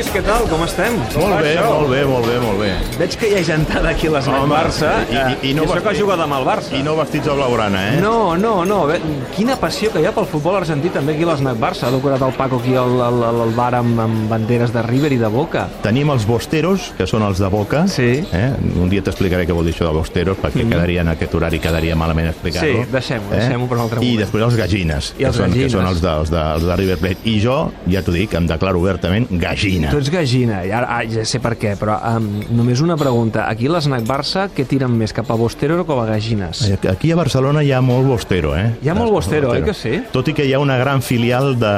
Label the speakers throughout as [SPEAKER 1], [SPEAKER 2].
[SPEAKER 1] Lluís, què tal? Com estem?
[SPEAKER 2] Molt bé,
[SPEAKER 1] això?
[SPEAKER 2] molt bé, molt bé, molt bé.
[SPEAKER 1] Veig que hi ha gentada aquí a
[SPEAKER 2] Home,
[SPEAKER 1] Barça.
[SPEAKER 2] i- i- i no
[SPEAKER 1] això
[SPEAKER 2] va-
[SPEAKER 1] que ha jugat amb el Barça.
[SPEAKER 2] I no vestits de blaugrana, eh?
[SPEAKER 1] No, no, no. Quina passió que hi ha pel futbol argentí també aquí a l'Snac Barça. Ha decorat el Paco aquí al, al, al, bar amb, amb banderes de River i de Boca.
[SPEAKER 2] Tenim els bosteros, que són els de Boca.
[SPEAKER 1] Sí.
[SPEAKER 2] Eh? Un dia t'explicaré què vol dir això de bosteros, perquè quedaria en aquest horari quedaria malament explicar-ho.
[SPEAKER 1] Sí, deixem-ho, deixem-ho per un altre
[SPEAKER 2] I
[SPEAKER 1] moment.
[SPEAKER 2] després els gallines,
[SPEAKER 1] I els
[SPEAKER 2] que, són,
[SPEAKER 1] gallines.
[SPEAKER 2] que són els de, els, de, els de River Plate. I jo, ja t'ho dic, em declaro obertament gallina.
[SPEAKER 1] Tu ets gallina, ara ah, ja sé per què, però um, només una pregunta. Aquí a l'Snac Barça, què tiren més, cap a Bosteros o cap a gallines?
[SPEAKER 2] Aquí a Barcelona hi ha molt bostero, eh?
[SPEAKER 1] Hi ha molt bostero, oi que sí?
[SPEAKER 2] Tot i que hi ha una gran filial de,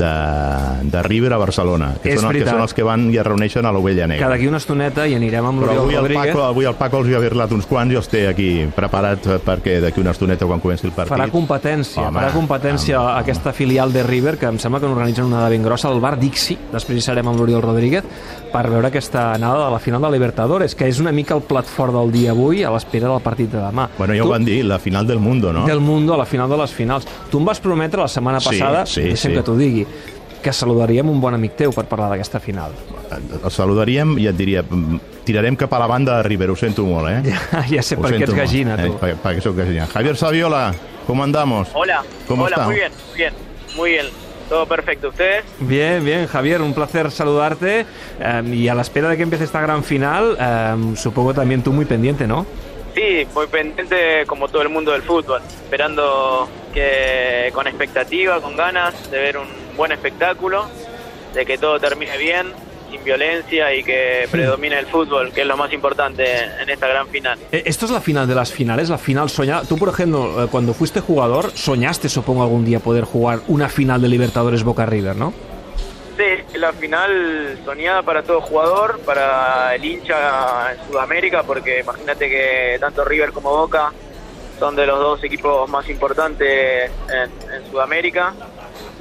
[SPEAKER 2] de, de River a Barcelona, que,
[SPEAKER 1] És
[SPEAKER 2] són, els- que són els que van i es reuneixen a l'Ovella
[SPEAKER 1] Que
[SPEAKER 2] Negra.
[SPEAKER 1] d'aquí una estoneta hi anirem amb l'Oriol
[SPEAKER 2] el,
[SPEAKER 1] Rodríguez.
[SPEAKER 2] Paco, avui el Paco els hi ha virlat uns quants i els té aquí preparats eh, perquè d'aquí una estoneta quan comenci el partit...
[SPEAKER 1] Farà competència,
[SPEAKER 2] Home,
[SPEAKER 1] farà competència
[SPEAKER 2] home,
[SPEAKER 1] aquesta filial de River, que em sembla que n'organitzen una de ben grossa, al bar Dixi, després hi serem amb l'Oriol Rodríguez, per veure aquesta anada de la final de Libertadores, que és una mica el plat fort del dia avui, a l'espera del partit de demà.
[SPEAKER 2] Bueno, ja
[SPEAKER 1] tu,
[SPEAKER 2] ho van dir, la final del Mundo, no?
[SPEAKER 1] Del Mundo a la final de les finals. Tu em vas prometre la setmana
[SPEAKER 2] Sí,
[SPEAKER 1] passada,
[SPEAKER 2] sí,
[SPEAKER 1] deixa'm
[SPEAKER 2] sí.
[SPEAKER 1] que t'ho digui, que saludaríem un bon amic teu per parlar d'aquesta final.
[SPEAKER 2] El saludaríem i et diria mm, tirarem cap a la banda de River, ho sento molt, eh?
[SPEAKER 1] Ja, ja sé
[SPEAKER 2] Ho
[SPEAKER 1] per què ets gallina,
[SPEAKER 2] eh?
[SPEAKER 1] tu.
[SPEAKER 2] Per, perquè soc gallina. Javier Saviola, ¿cómo andamos?
[SPEAKER 3] Hola,
[SPEAKER 2] ¿Cómo
[SPEAKER 3] hola,
[SPEAKER 2] está?
[SPEAKER 3] muy bien, muy bien, muy bien, todo perfecto. ¿Ustedes?
[SPEAKER 1] Bien, bien, Javier, un placer saludarte eh, y a la espera de que empiece esta gran final, eh, supongo también tú muy pendiente, ¿no?
[SPEAKER 3] Sí, muy pendiente como todo el mundo del fútbol, esperando que con expectativa, con ganas de ver un buen espectáculo, de que todo termine bien, sin violencia y que predomine el fútbol, que es lo más importante en esta gran final.
[SPEAKER 1] Eh, Esto es la final de las finales, la final soñada. Tú, por ejemplo, eh, cuando fuiste jugador, soñaste, supongo, algún día poder jugar una final de Libertadores Boca River, ¿no?
[SPEAKER 3] Sí, la final soñada para todo jugador, para el hincha en Sudamérica, porque imagínate que tanto River como Boca son de los dos equipos más importantes en, en Sudamérica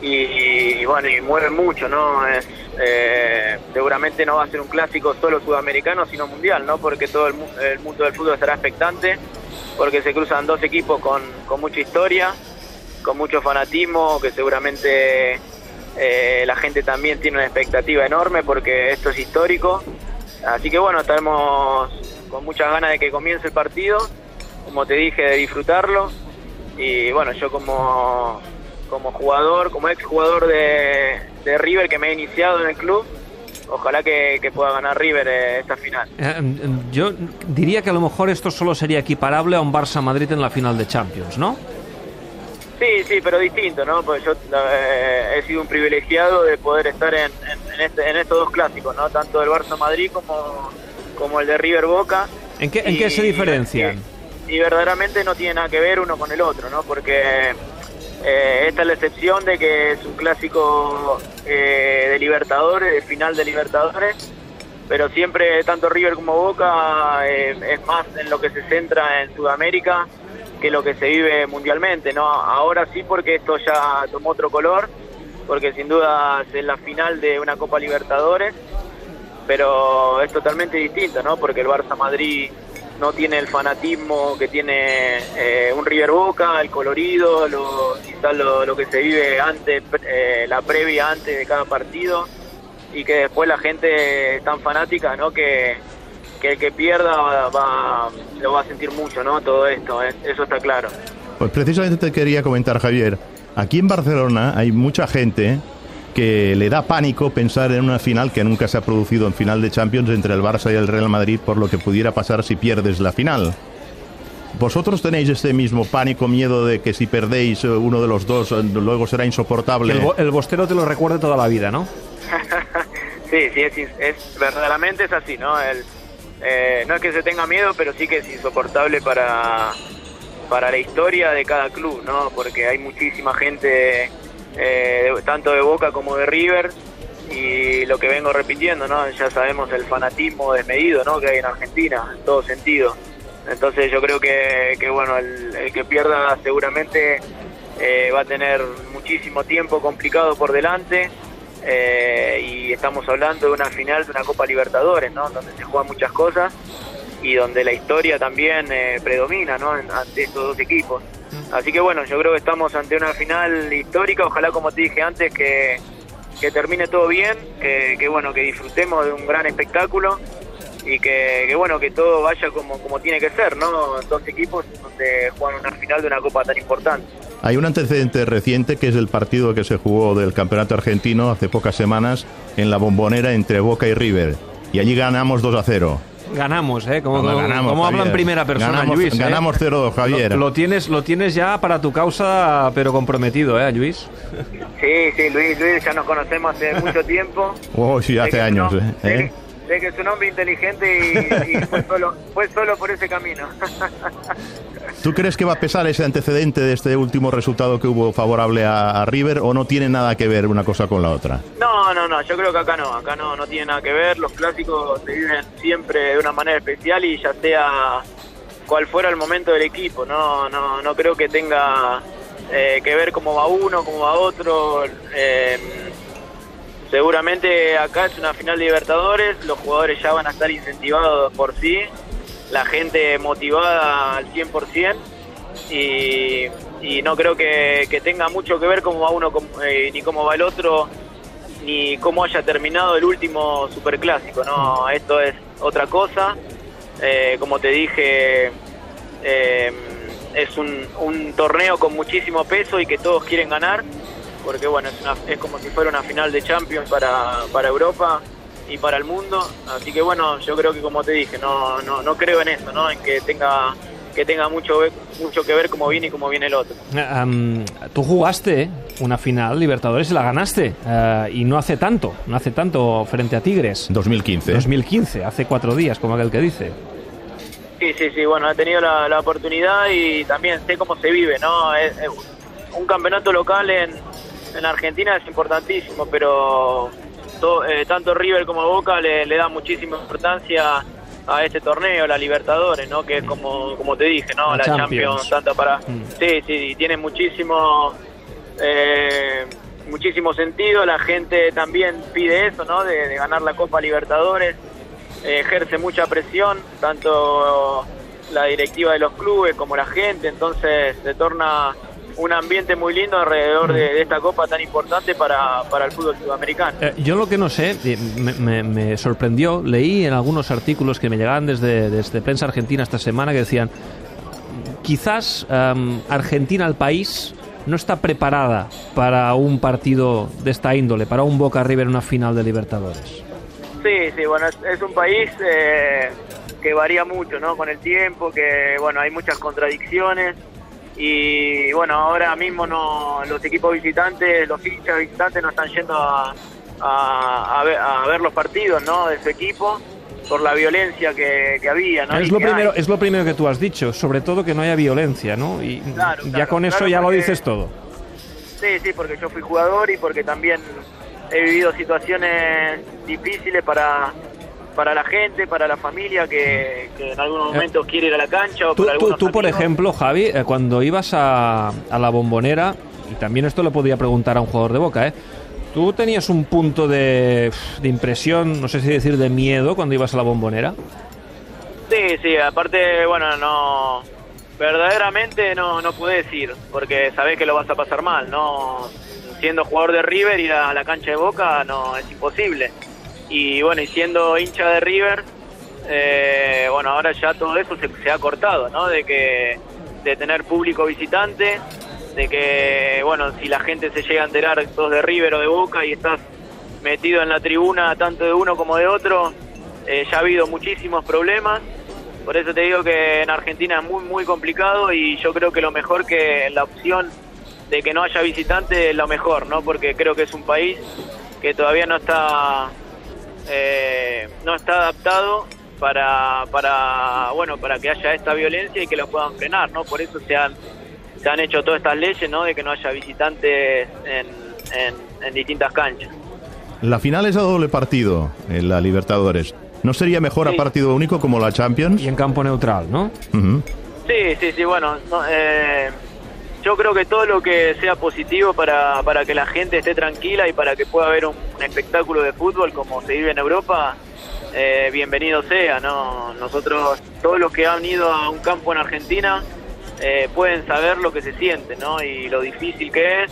[SPEAKER 3] y, y, bueno, y mueven mucho, ¿no? Es, eh, seguramente no va a ser un clásico solo sudamericano, sino mundial, ¿no? Porque todo el, mu- el mundo del fútbol estará expectante, porque se cruzan dos equipos con, con mucha historia, con mucho fanatismo, que seguramente eh, la gente también tiene una expectativa enorme porque esto es histórico. Así que bueno, estaremos con muchas ganas de que comience el partido, como te dije, de disfrutarlo. Y bueno, yo como, como jugador, como ex jugador de, de River que me he iniciado en el club, ojalá que, que pueda ganar River eh, esta final.
[SPEAKER 1] Eh, em, yo diría que a lo mejor esto solo sería equiparable a un Barça-Madrid en la final de Champions, ¿no?
[SPEAKER 3] Sí, sí, pero distinto, ¿no? Porque yo eh, he sido un privilegiado de poder estar en, en- en este- en estos dos clásicos, ¿no? Tanto el Barça Madrid como, como el de River Boca.
[SPEAKER 1] ¿En qué, en qué se diferencian?
[SPEAKER 3] Y, y verdaderamente no tiene nada que ver uno con el otro, ¿no? Porque eh, esta es la excepción de que es un clásico eh, de Libertadores, de final de Libertadores, pero siempre tanto River como Boca eh, es más en lo que se centra en Sudamérica que lo que se vive mundialmente, ¿no? Ahora sí porque esto ya tomó otro color, porque sin duda es la final de una Copa Libertadores, pero es totalmente distinto, ¿no? Porque el Barça Madrid no tiene el fanatismo que tiene eh, un River Boca, el colorido, lo, quizás lo, que se vive antes, eh, la previa antes de cada partido, y que después la gente es tan fanática, ¿no? Que, que el que pierda va, va- lo va a sentir mucho, ¿no? Todo esto, ¿eh? eso está claro.
[SPEAKER 2] Pues precisamente te quería comentar, Javier. Aquí en Barcelona hay mucha gente que le da pánico pensar en una final que nunca se ha producido en final de Champions entre el Barça y el Real Madrid por lo que pudiera pasar si pierdes la final. ¿Vosotros tenéis este mismo pánico, miedo de que si perdéis eh, uno de los dos eh, luego será insoportable?
[SPEAKER 1] el, bo- el bostero te lo recuerde toda la vida, ¿no?
[SPEAKER 3] Sí, sí, es, es verdaderamente es así, ¿no? El, eh, no es que se tenga miedo, pero sí que es insoportable para, para la historia de cada club, ¿no? Porque hay muchísima gente, eh, tanto de Boca como de River, y lo que vengo repitiendo, ¿no? Ya sabemos el fanatismo desmedido, ¿no? Que hay en Argentina, en todo sentido. Entonces yo creo que, que bueno, el, el que pierda seguramente eh, va a tener muchísimo tiempo complicado por delante eh, y estamos hablando de una final de una Copa Libertadores, ¿no? Donde se juegan muchas cosas y donde la historia también eh, predomina, ¿no? Ante estos dos equipos. Así que bueno, yo creo que estamos ante una final histórica, ojalá como te dije antes que, que termine todo bien, que, que bueno, que disfrutemos de un gran espectáculo y que, que, bueno que todo vaya como, como tiene que ser, ¿no? Dos equipos donde juegan una final de una copa tan importante.
[SPEAKER 2] Hay un antecedente reciente que es el partido que se jugó del campeonato argentino hace pocas semanas en la bombonera entre Boca y River. Y allí ganamos 2 a 0.
[SPEAKER 1] Ganamos, ¿eh? Como,
[SPEAKER 2] No, ganamos,
[SPEAKER 1] como habla en primera persona,
[SPEAKER 2] Ganamos-
[SPEAKER 1] Luis. ¿eh?
[SPEAKER 2] ganamos 0-2, Javier.
[SPEAKER 1] Lo, lo tienes, lo tienes ya para tu causa, pero comprometido, ¿eh, Luis?
[SPEAKER 3] Sí, sí, Luis, Luis, ya nos conocemos hace mucho tiempo.
[SPEAKER 2] Oh, sí, hace años.
[SPEAKER 3] hom-
[SPEAKER 2] ¿eh?
[SPEAKER 3] sé
[SPEAKER 2] ¿Eh?
[SPEAKER 3] que es un hombre inteligente y, y fue, solo, fue solo por ese camino.
[SPEAKER 2] ¿Tú crees que va a pesar ese antecedente de este último resultado que hubo favorable a, River o no tiene nada que ver una cosa con la otra?
[SPEAKER 3] No, no, no, yo creo que acá no, acá no, no tiene nada que ver, los clásicos se viven siempre de una manera especial y ya sea cual fuera el momento del equipo, no, no, no creo que tenga eh, que ver cómo va uno, cómo va otro, eh, seguramente acá es una final de Libertadores, los jugadores ya van a estar incentivados por sí, la gente motivada al 100% y, y no creo que, que tenga mucho que ver cómo va uno eh, ni cómo va el otro ni cómo haya terminado el último superclásico, no, esto es otra cosa, Eh, como te dije eh, es un, un torneo con muchísimo peso y que todos quieren ganar, porque bueno, es, una- es como si fuera una final de Champions para, para Europa y para el mundo, así que bueno, yo creo que como te dije, no, no, no creo en eso, ¿no? en que tenga que tenga mucho mucho que ver cómo viene y cómo viene el otro.
[SPEAKER 1] Eh, am, tú jugaste una final Libertadores y la ganaste. eh, y no hace tanto, no hace tanto frente a Tigres.
[SPEAKER 2] 2015.
[SPEAKER 1] 2015, hace cuatro días, como aquel que dice.
[SPEAKER 3] Sí, sí, sí, bueno, he tenido la, la oportunidad y también sé cómo se vive, ¿no? Es- es un campeonato local en, en Argentina es importantísimo, pero eh, tanto River como Boca le, le dan muchísima importancia a este torneo, la Libertadores, ¿no? Que es como, como te dije, ¿no?
[SPEAKER 1] La Champions.
[SPEAKER 3] Champions, tanto para...
[SPEAKER 1] Mm.
[SPEAKER 3] Sí, sí, tiene muchísimo... eh, muchísimo sentido, la gente también pide eso, ¿no? De, de ganar la Copa Libertadores, eh, ejerce mucha presión, tanto la directiva de los clubes como la gente, entonces se torna un ambiente muy lindo alrededor de, de esta copa tan importante para, para el fútbol sudamericano.
[SPEAKER 1] Eh, yo lo que no sé, eh, me, me- me sorprendió, leí en algunos artículos que me llegaban desde, desde prensa argentina esta semana que decían, quizás em, Argentina, el país, no está preparada para un partido de esta índole, para un Boca River en una final de Libertadores.
[SPEAKER 3] Sí, sí, bueno, es, es un país eh, que varía mucho, ¿no? Con el tiempo, que, bueno, hay muchas contradicciones y, bueno, ahora mismo no los equipos visitantes, los hinchas visitantes no están yendo a, a, a ver, a ver los partidos, ¿no? De su equipo por la violencia que, que había, ¿no?
[SPEAKER 1] es,
[SPEAKER 3] Y
[SPEAKER 1] lo primero,
[SPEAKER 3] hay.
[SPEAKER 1] es lo primero que tú has dicho, sobre todo que no haya violencia, ¿no? Y
[SPEAKER 3] Claro,
[SPEAKER 1] ya
[SPEAKER 3] claro,
[SPEAKER 1] con eso ya lo dices todo.
[SPEAKER 3] Sí, sí, porque yo fui jugador y porque también he vivido situaciones difíciles para, para la gente, para la familia que, que en algunos momentos quiere ir a la cancha o
[SPEAKER 1] Eh, Tú,
[SPEAKER 3] para
[SPEAKER 1] tú- tú, por ejemplo, Javi, eh, cuando ibas a, a la bombonera, y también esto lo podía preguntar a un jugador de boca, ¿eh? ¿Tú tenías un punto de, de impresión, no sé si decir de miedo, cuando ibas a la bombonera?
[SPEAKER 3] Sí, sí, aparte, bueno, no. Verdaderamente no, no pude decir, porque sabés que lo vas a pasar mal, ¿no? Siendo jugador de River, ir a la cancha de Boca no es imposible. Y bueno, y siendo hincha de River, eh, bueno, ahora ya todo eso se, ha cortado, ¿no? De que de tener público visitante, de que, bueno, si la gente se llega a enterar sos de River o de Boca y estás metido en la tribuna tanto de uno como de otro, eh, ya ha habido muchísimos problemas. Por eso te digo que en Argentina es muy, muy complicado y yo creo que lo mejor que la opción de que no haya visitante es lo mejor, ¿no? Porque creo que es un país que todavía no está eh, no está adaptado para, para bueno para que haya esta violencia y que lo puedan frenar, ¿no? Por eso se han se han hecho todas estas leyes, ¿no? De que no haya visitantes en, en, en distintas canchas.
[SPEAKER 2] La final es a doble partido en la Libertadores. ¿No sería mejor a partido único como la Champions?
[SPEAKER 1] Y en campo neutral, ¿no?
[SPEAKER 3] Sí, sí, sí, bueno, no, eh, yo creo que todo lo que sea positivo para, para que la gente esté tranquila y para que pueda haber un, espectáculo de fútbol como se vive en Europa, eh, bienvenido sea, ¿no? Nosotros, todos los que han ido a un campo en Argentina, eh, pueden saber lo que se siente, ¿no? Y lo difícil que es,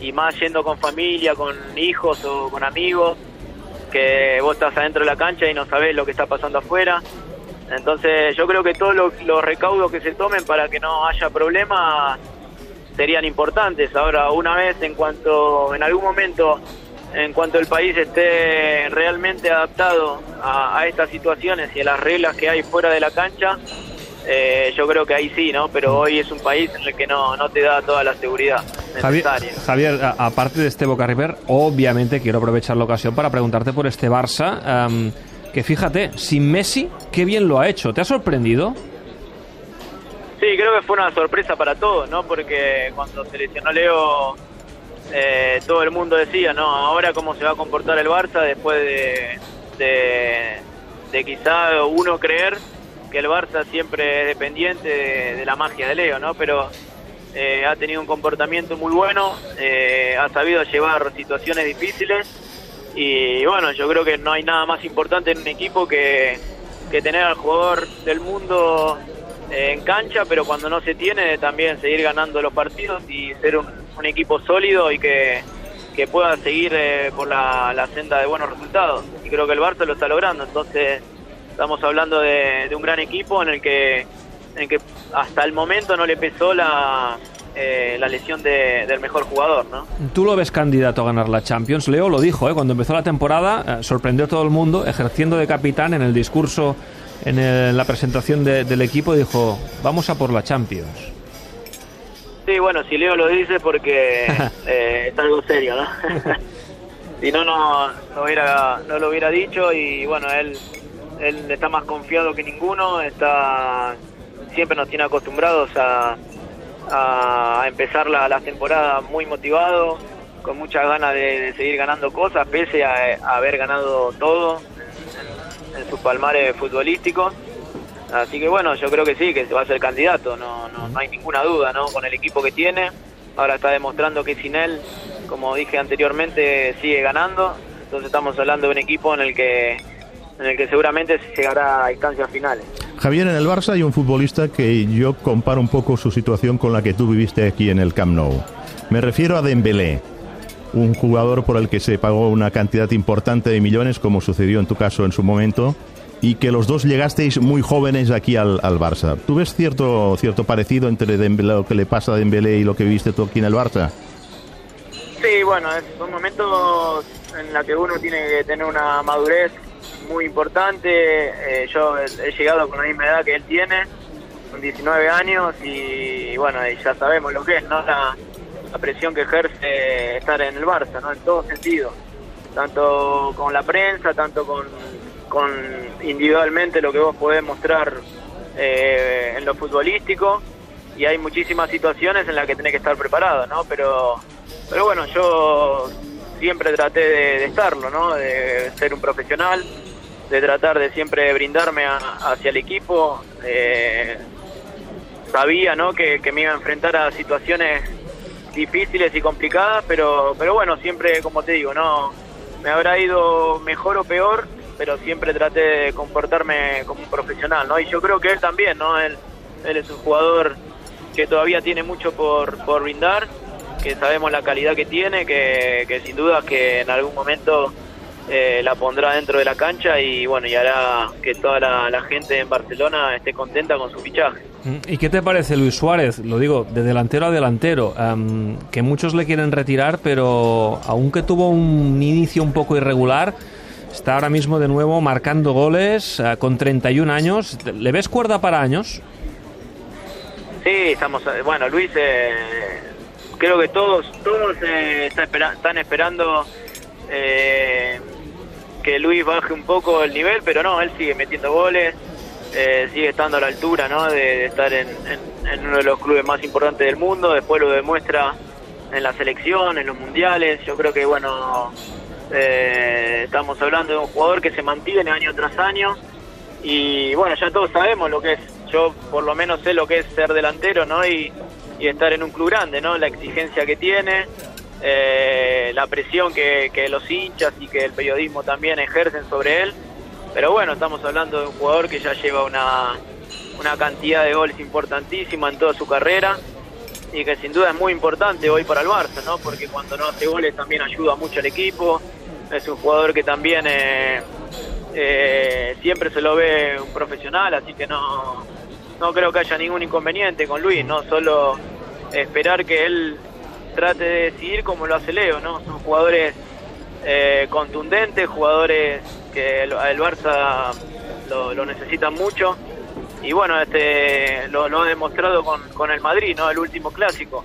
[SPEAKER 3] y más yendo con familia, con hijos o con amigos, que vos estás adentro de la cancha y no sabés lo que está pasando afuera. Entonces yo creo que todos los, recaudos que se tomen para que no haya problemas serían importantes. Ahora, una vez en cuanto, en algún momento, en cuanto el país esté realmente adaptado a, a estas situaciones y a las reglas que hay fuera de la cancha, eh, yo creo que ahí sí, ¿no? Pero hoy es un país en el que no, no te da toda la seguridad necesaria.
[SPEAKER 1] Javier, aparte de este Boca River, obviamente quiero aprovechar la ocasión para preguntarte por este Barça, que fíjate, sin Messi, qué bien lo ha hecho. ¿Te ha sorprendido?
[SPEAKER 3] Sí, creo que fue una sorpresa para todos, ¿no? Porque cuando se lesionó Leo, eh, todo el mundo decía, ¿no? Ahora cómo se va a comportar el Barça después de, de, de quizá uno creer que el Barça siempre es dependiente de, la magia de Leo, ¿no? Pero eh, ha tenido un comportamiento muy bueno, eh, ha sabido llevar situaciones difíciles y bueno, yo creo que no hay nada más importante en un equipo que, tener al jugador del mundo en cancha, pero cuando no se tiene también seguir ganando los partidos y ser un, equipo sólido y que, pueda seguir por la, la senda de buenos resultados. Y creo que el Barça lo está logrando, entonces Estamos hablando de, un gran equipo en el que, en que hasta el momento no le pesó la, eh, la lesión del mejor jugador, ¿no?
[SPEAKER 1] ¿Tú lo ves candidato a ganar la Champions? Leo lo dijo, ¿eh? cuando empezó la temporada, eh, sorprendió a todo el mundo, ejerciendo de capitán en el discurso, en, la presentación del equipo, dijo, vamos a por la Champions.
[SPEAKER 3] Sí, bueno, si Leo lo dice porque eh, es algo serio, ¿no? si no, no, no, hubiera, no lo hubiera dicho y bueno, él él está más confiado que ninguno, está siempre nos tiene acostumbrados a, a empezar la, la, temporada muy motivado, con muchas ganas de, seguir ganando cosas, pese a, haber ganado todo en, sus palmares futbolísticos. Así que bueno, yo creo que sí, que va a ser candidato, no, no, no hay ninguna duda, ¿no? Con el equipo que tiene, ahora está demostrando que sin él, como dije anteriormente, sigue ganando. Entonces estamos hablando de un equipo en el que en el que seguramente se llegará a instancias finales.
[SPEAKER 2] Javier, en el Barça hay un futbolista que yo comparo un poco su situación con la que tú viviste aquí en el Camp Nou. Me refiero a Dembélé, un jugador por el que se pagó una cantidad importante de millones, como sucedió en tu caso en su momento, y que los dos llegasteis muy jóvenes aquí al, Barça. ¿Tú ves cierto, cierto parecido entre Dembélé, lo que le pasa a Dembélé y lo que viviste tú aquí en el Barça?
[SPEAKER 3] Sí, bueno, son momentos en los que uno tiene que tener una madurez muy importante. Eh, yo he llegado con la misma edad que él tiene, con 19 años, y bueno, ya sabemos lo que es, ¿no? La, presión que ejerce estar en el Barça, ¿no? En todo sentido. Tanto con la prensa, tanto con, con individualmente lo que vos podés mostrar eh, en lo futbolístico. Y hay muchísimas situaciones en las que tenés que estar preparado, ¿no? Pero, pero bueno, yo siempre traté de, estarlo, ¿no? De ser un profesional, de tratar de siempre brindarme hacia el equipo. Eh, sabía ¿no? Que, me iba a enfrentar a situaciones difíciles y complicadas, pero, pero bueno, siempre, como te digo, no me habrá ido mejor o peor, pero siempre traté de comportarme como un profesional, ¿no? Y yo creo que él también, ¿no? Él, él es un jugador que todavía tiene mucho por, por brindar, que sabemos la calidad que tiene, que, que sin duda que en algún momento eh, la pondrá dentro de la cancha y bueno, y hará que toda la, gente en Barcelona esté contenta con su fichaje.
[SPEAKER 1] Mm, ¿Y qué te parece Luis Suárez? Lo digo, de delantero a delantero, que muchos le quieren retirar, pero aunque tuvo un inicio un poco irregular, está ahora mismo de nuevo marcando goles eh, con 31 años. ¿Le ves cuerda para años?
[SPEAKER 3] Sí, estamos, eh, bueno, Luis, creo que todos, todos están esperando eh, que Luis baje un poco el nivel, pero no, él sigue metiendo goles, eh, sigue estando a la altura ¿no? de, estar en, uno de los clubes más importantes del mundo, después lo demuestra en la selección, en los mundiales, yo creo que bueno, eh, estamos hablando de un jugador que se mantiene año tras año y bueno, ya todos sabemos lo que es, yo por lo menos sé lo que es ser delantero ¿no? y, y estar en un club grande, ¿no? la exigencia que tiene. Eh, la presión que, los hinchas y que el periodismo también ejercen sobre él. Pero bueno, estamos hablando de un jugador que ya lleva una, una cantidad de goles importantísima en toda su carrera y que sin duda es muy importante hoy para el Barça, ¿no? Porque cuando no hace goles también ayuda mucho al equipo. Es un jugador que también eh, eh, siempre se lo ve un profesional, así que no, no creo que haya ningún inconveniente con Luis, no solo esperar que él trate de decidir como lo hace Leo, ¿no? Son jugadores eh, contundentes, jugadores que el, el Barça lo, lo necesita mucho y bueno, este lo, lo ha demostrado con, con el Madrid, ¿no? El último clásico,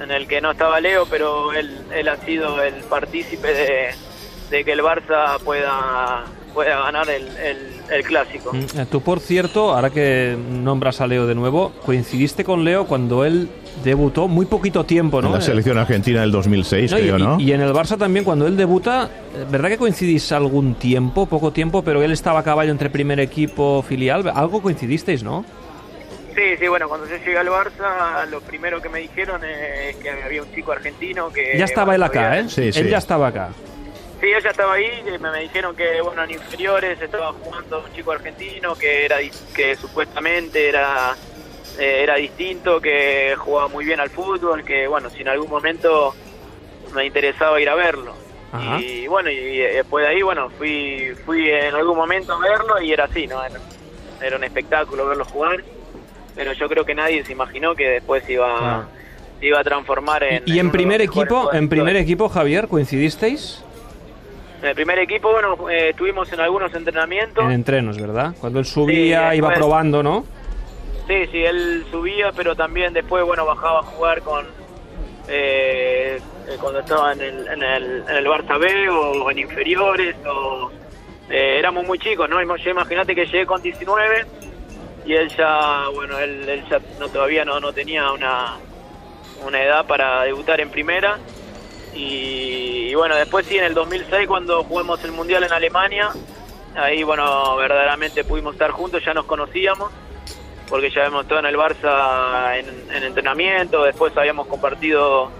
[SPEAKER 3] en el que no estaba Leo, pero él, él ha sido el partícipe de, de que el Barça pueda pueda ganar el, el, el clásico.
[SPEAKER 1] Mm, eh, Tú, por cierto, ahora que nombras a Leo de nuevo, coincidiste con Leo cuando él debutó muy poquito tiempo, ¿no?
[SPEAKER 2] En la
[SPEAKER 1] Eh,
[SPEAKER 2] selección argentina del 2006,
[SPEAKER 1] no, y-
[SPEAKER 2] creo,
[SPEAKER 1] y,
[SPEAKER 2] ¿no?
[SPEAKER 1] y en el Barça también, cuando él debuta, eh, ¿verdad que coincidís algún tiempo, poco tiempo, pero él estaba a caballo entre primer equipo, filial? Algo coincidisteis, ¿no?
[SPEAKER 3] Sí, sí, bueno, cuando yo llegué al Barça, lo primero que me dijeron es que había un chico argentino que...
[SPEAKER 1] ya estaba él acá,
[SPEAKER 3] había-
[SPEAKER 1] ¿eh?
[SPEAKER 2] Sí, sí.
[SPEAKER 1] Él ya estaba acá.
[SPEAKER 3] Sí, ya estaba ahí, y me, me dijeron que, bueno, en inferiores estaba jugando un chico argentino que era que supuestamente era eh, era distinto, que jugaba muy bien al fútbol, que, bueno, si en algún momento me interesaba ir a verlo.
[SPEAKER 1] Ajá.
[SPEAKER 3] Y bueno, y, y después de ahí, bueno, fui fui en algún momento a verlo y era así, ¿no? Era, era un espectáculo verlo jugar, pero yo creo que nadie se imaginó que después iba,
[SPEAKER 1] Ah.
[SPEAKER 3] iba a transformar en...
[SPEAKER 1] ¿Y en primer equipo, en primer equipo, Javier, coincidisteis?
[SPEAKER 3] En el primer equipo, bueno, eh, estuvimos en algunos entrenamientos.
[SPEAKER 1] En entrenos, ¿verdad? Cuando él subía,
[SPEAKER 3] Sí,
[SPEAKER 1] iba
[SPEAKER 3] después-
[SPEAKER 1] probando, ¿no?
[SPEAKER 3] Sí, sí, él subía, pero también después, bueno, bajaba a jugar con... eh, eh, cuando estaba en el, en, el, en el Barça B o en inferiores o... eh, éramos muy chicos, ¿no? Imagínate que llegué con 19 y él ya, bueno, él, él ya no, todavía no, no tenía una, una edad para debutar en primera. Y, y bueno, después sí, en el 2006 cuando jugamos el Mundial en Alemania, ahí bueno, verdaderamente pudimos estar juntos, ya nos conocíamos, porque ya habíamos estado en el Barça en, en entrenamiento, después habíamos compartido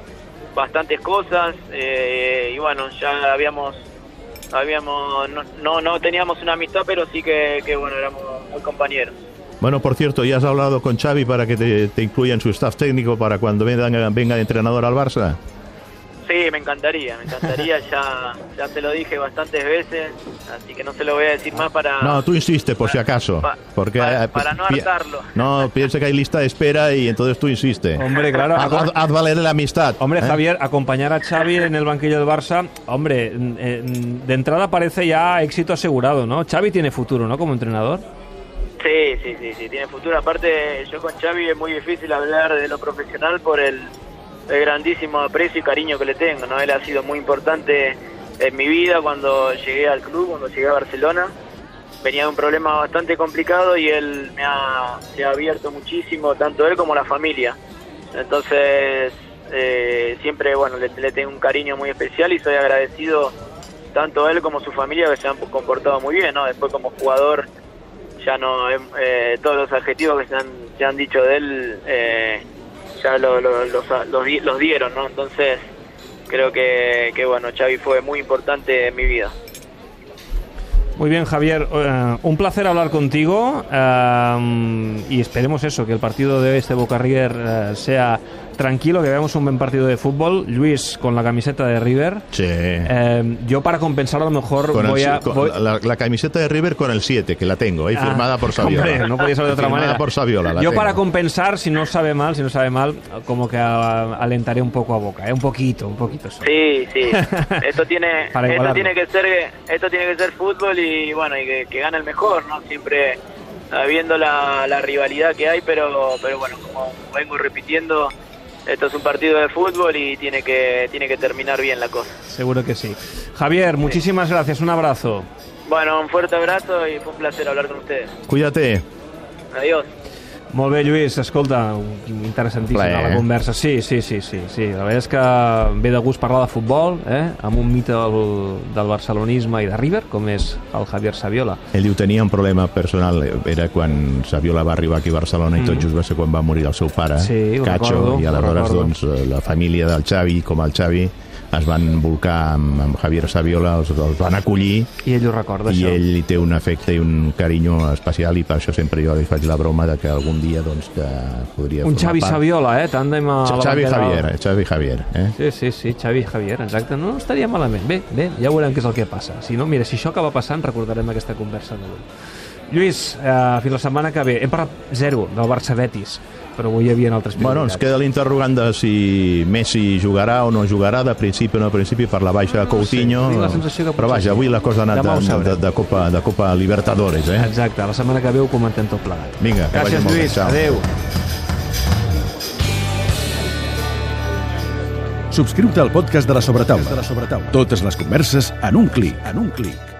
[SPEAKER 3] bastantes cosas eh, y bueno, ya habíamos habíamos no, no, no teníamos una amistad, pero sí que, bueno, éramos muy compañeros.
[SPEAKER 2] Bueno, por cierto, ¿ya has hablado con Xavi para que te, te incluya en su staff técnico para cuando venga, venga de entrenador al Barça?
[SPEAKER 3] Sí, me encantaría, me encantaría, ya, ya te lo dije bastantes veces, así que no se lo voy a decir más para...
[SPEAKER 2] No, tú insiste, por si acaso.
[SPEAKER 3] pa-
[SPEAKER 2] porque,
[SPEAKER 3] para-
[SPEAKER 2] eh,
[SPEAKER 3] para no hartarlo.
[SPEAKER 2] No, piensa que hay lista de espera y entonces tú insiste.
[SPEAKER 1] Hombre, claro.
[SPEAKER 2] Haz, haz- haz valer la amistad.
[SPEAKER 1] Hombre,
[SPEAKER 2] ¿eh?
[SPEAKER 1] Javier, acompañar a Xavi en el banquillo del Barça, hombre, eh, de entrada parece ya éxito asegurado, ¿no? Xavi tiene futuro, ¿no? Como entrenador.
[SPEAKER 3] Sí, sí, sí, sí, tiene futuro. Aparte, yo con Xavi es muy difícil hablar de lo profesional por el, el grandísimo aprecio y cariño que le tengo, ¿no? Él ha sido muy importante en mi vida cuando llegué al club, cuando llegué a Barcelona. Venía de un problema bastante complicado y él me ha, se ha abierto muchísimo, tanto él como la familia. Entonces, eh, siempre, bueno, le, tengo un cariño muy especial y soy agradecido tanto él como su familia que se han comportado muy bien, ¿no? Después como jugador ya no eh, todos los adjetivos que se han, se han dicho de él eh, ya lo- lo- los, los, los dieron no entonces creo que, que bueno Xavi fue muy importante en mi vida.
[SPEAKER 1] Muy bien, Javier, eh, un placer hablar contigo eh, y esperemos eso, que el partido de este Boca River eh, sea tranquilo, que veamos un buen partido de fútbol. Luis con la camiseta de River.
[SPEAKER 2] Sí.
[SPEAKER 1] Eh, yo para compensar a lo mejor
[SPEAKER 2] Con
[SPEAKER 1] voy
[SPEAKER 2] si-
[SPEAKER 1] a...
[SPEAKER 2] con
[SPEAKER 1] voy-
[SPEAKER 2] la, la camiseta de River con el 7, que la tengo, ahí
[SPEAKER 1] Ah,
[SPEAKER 2] firmada por Saviola.
[SPEAKER 1] hombre, no podía ser de otra
[SPEAKER 2] Firmada
[SPEAKER 1] manera.
[SPEAKER 2] por Saviola. la
[SPEAKER 1] Yo
[SPEAKER 2] tengo.
[SPEAKER 1] para compensar, si no sabe mal, si no sabe mal, como que alentaré un poco a Boca, ¿eh? un poquito, un poquito. solo.
[SPEAKER 3] sí sí esto tiene
[SPEAKER 1] Para
[SPEAKER 3] esto tiene que ser esto tiene que ser fútbol y bueno y que, que gane el mejor no siempre sabiendo la, la rivalidad que hay pero pero bueno como vengo repitiendo esto es un partido de fútbol y tiene que tiene que terminar bien la cosa
[SPEAKER 1] Seguro que sí. Javier, muchísimas gracias, un abrazo.
[SPEAKER 3] bueno un fuerte abrazo y fue un placer hablar con ustedes
[SPEAKER 2] Cuídate.
[SPEAKER 3] adiós
[SPEAKER 1] Molt bé, Lluís, escolta, interessantíssima
[SPEAKER 2] Plaer,
[SPEAKER 1] la
[SPEAKER 2] eh?
[SPEAKER 1] conversa. Sí, sí, sí, sí, sí. La veritat és que ve de gust parlar de futbol, eh? amb un mite del, del barcelonisme i de River, com és el Javier Saviola.
[SPEAKER 2] Ell diu tenia un problema personal, era quan Saviola va arribar aquí a Barcelona i tot just va ser quan va morir el seu pare,
[SPEAKER 1] Mm. Sí, ho
[SPEAKER 2] Cacho,
[SPEAKER 1] recordo,
[SPEAKER 2] i
[SPEAKER 1] ho
[SPEAKER 2] aleshores doncs, la família del Xavi, com el Xavi, es van volcar amb, amb Javier Saviola, els, els van acollir
[SPEAKER 1] I ell ho recorda,
[SPEAKER 2] i
[SPEAKER 1] això.
[SPEAKER 2] ell hi té un afecte i un carinyo especial i per això sempre jo li faig la broma de que algun dia doncs, que podria
[SPEAKER 1] Un Xavi
[SPEAKER 2] part.
[SPEAKER 1] Saviola, eh? Tàndem a la
[SPEAKER 2] Xavi
[SPEAKER 1] bandera.
[SPEAKER 2] Javier, Xavi Javier. Eh?
[SPEAKER 1] Sí, sí, sí, Xavi Javier, exacte. No estaria malament. Bé, bé, ja veurem què és el que passa. Si no, mira, si això acaba passant, recordarem aquesta conversa d'avui. Lluís, eh, fins la setmana que ve. Hem parlat zero del Barça-Betis, però avui hi havia altres
[SPEAKER 2] Bueno, ens
[SPEAKER 1] prioritats.
[SPEAKER 2] queda l'interrogant de si Messi jugarà o no jugarà, de principi o no de principi, per la baixa de Coutinho.
[SPEAKER 1] tinc la sensació que
[SPEAKER 2] però vaja, avui la cosa ha anat de, de, de, de, Copa, de Copa Libertadores, eh?
[SPEAKER 1] Exacte, la setmana que ve ho comentem tot plegat.
[SPEAKER 2] Vinga, que vagi
[SPEAKER 1] Gràcies,
[SPEAKER 2] molt bé.
[SPEAKER 1] Lluís. Adéu.
[SPEAKER 4] Subscriu-te al podcast de la Sobretaula. Totes les converses en un clic. En un clic.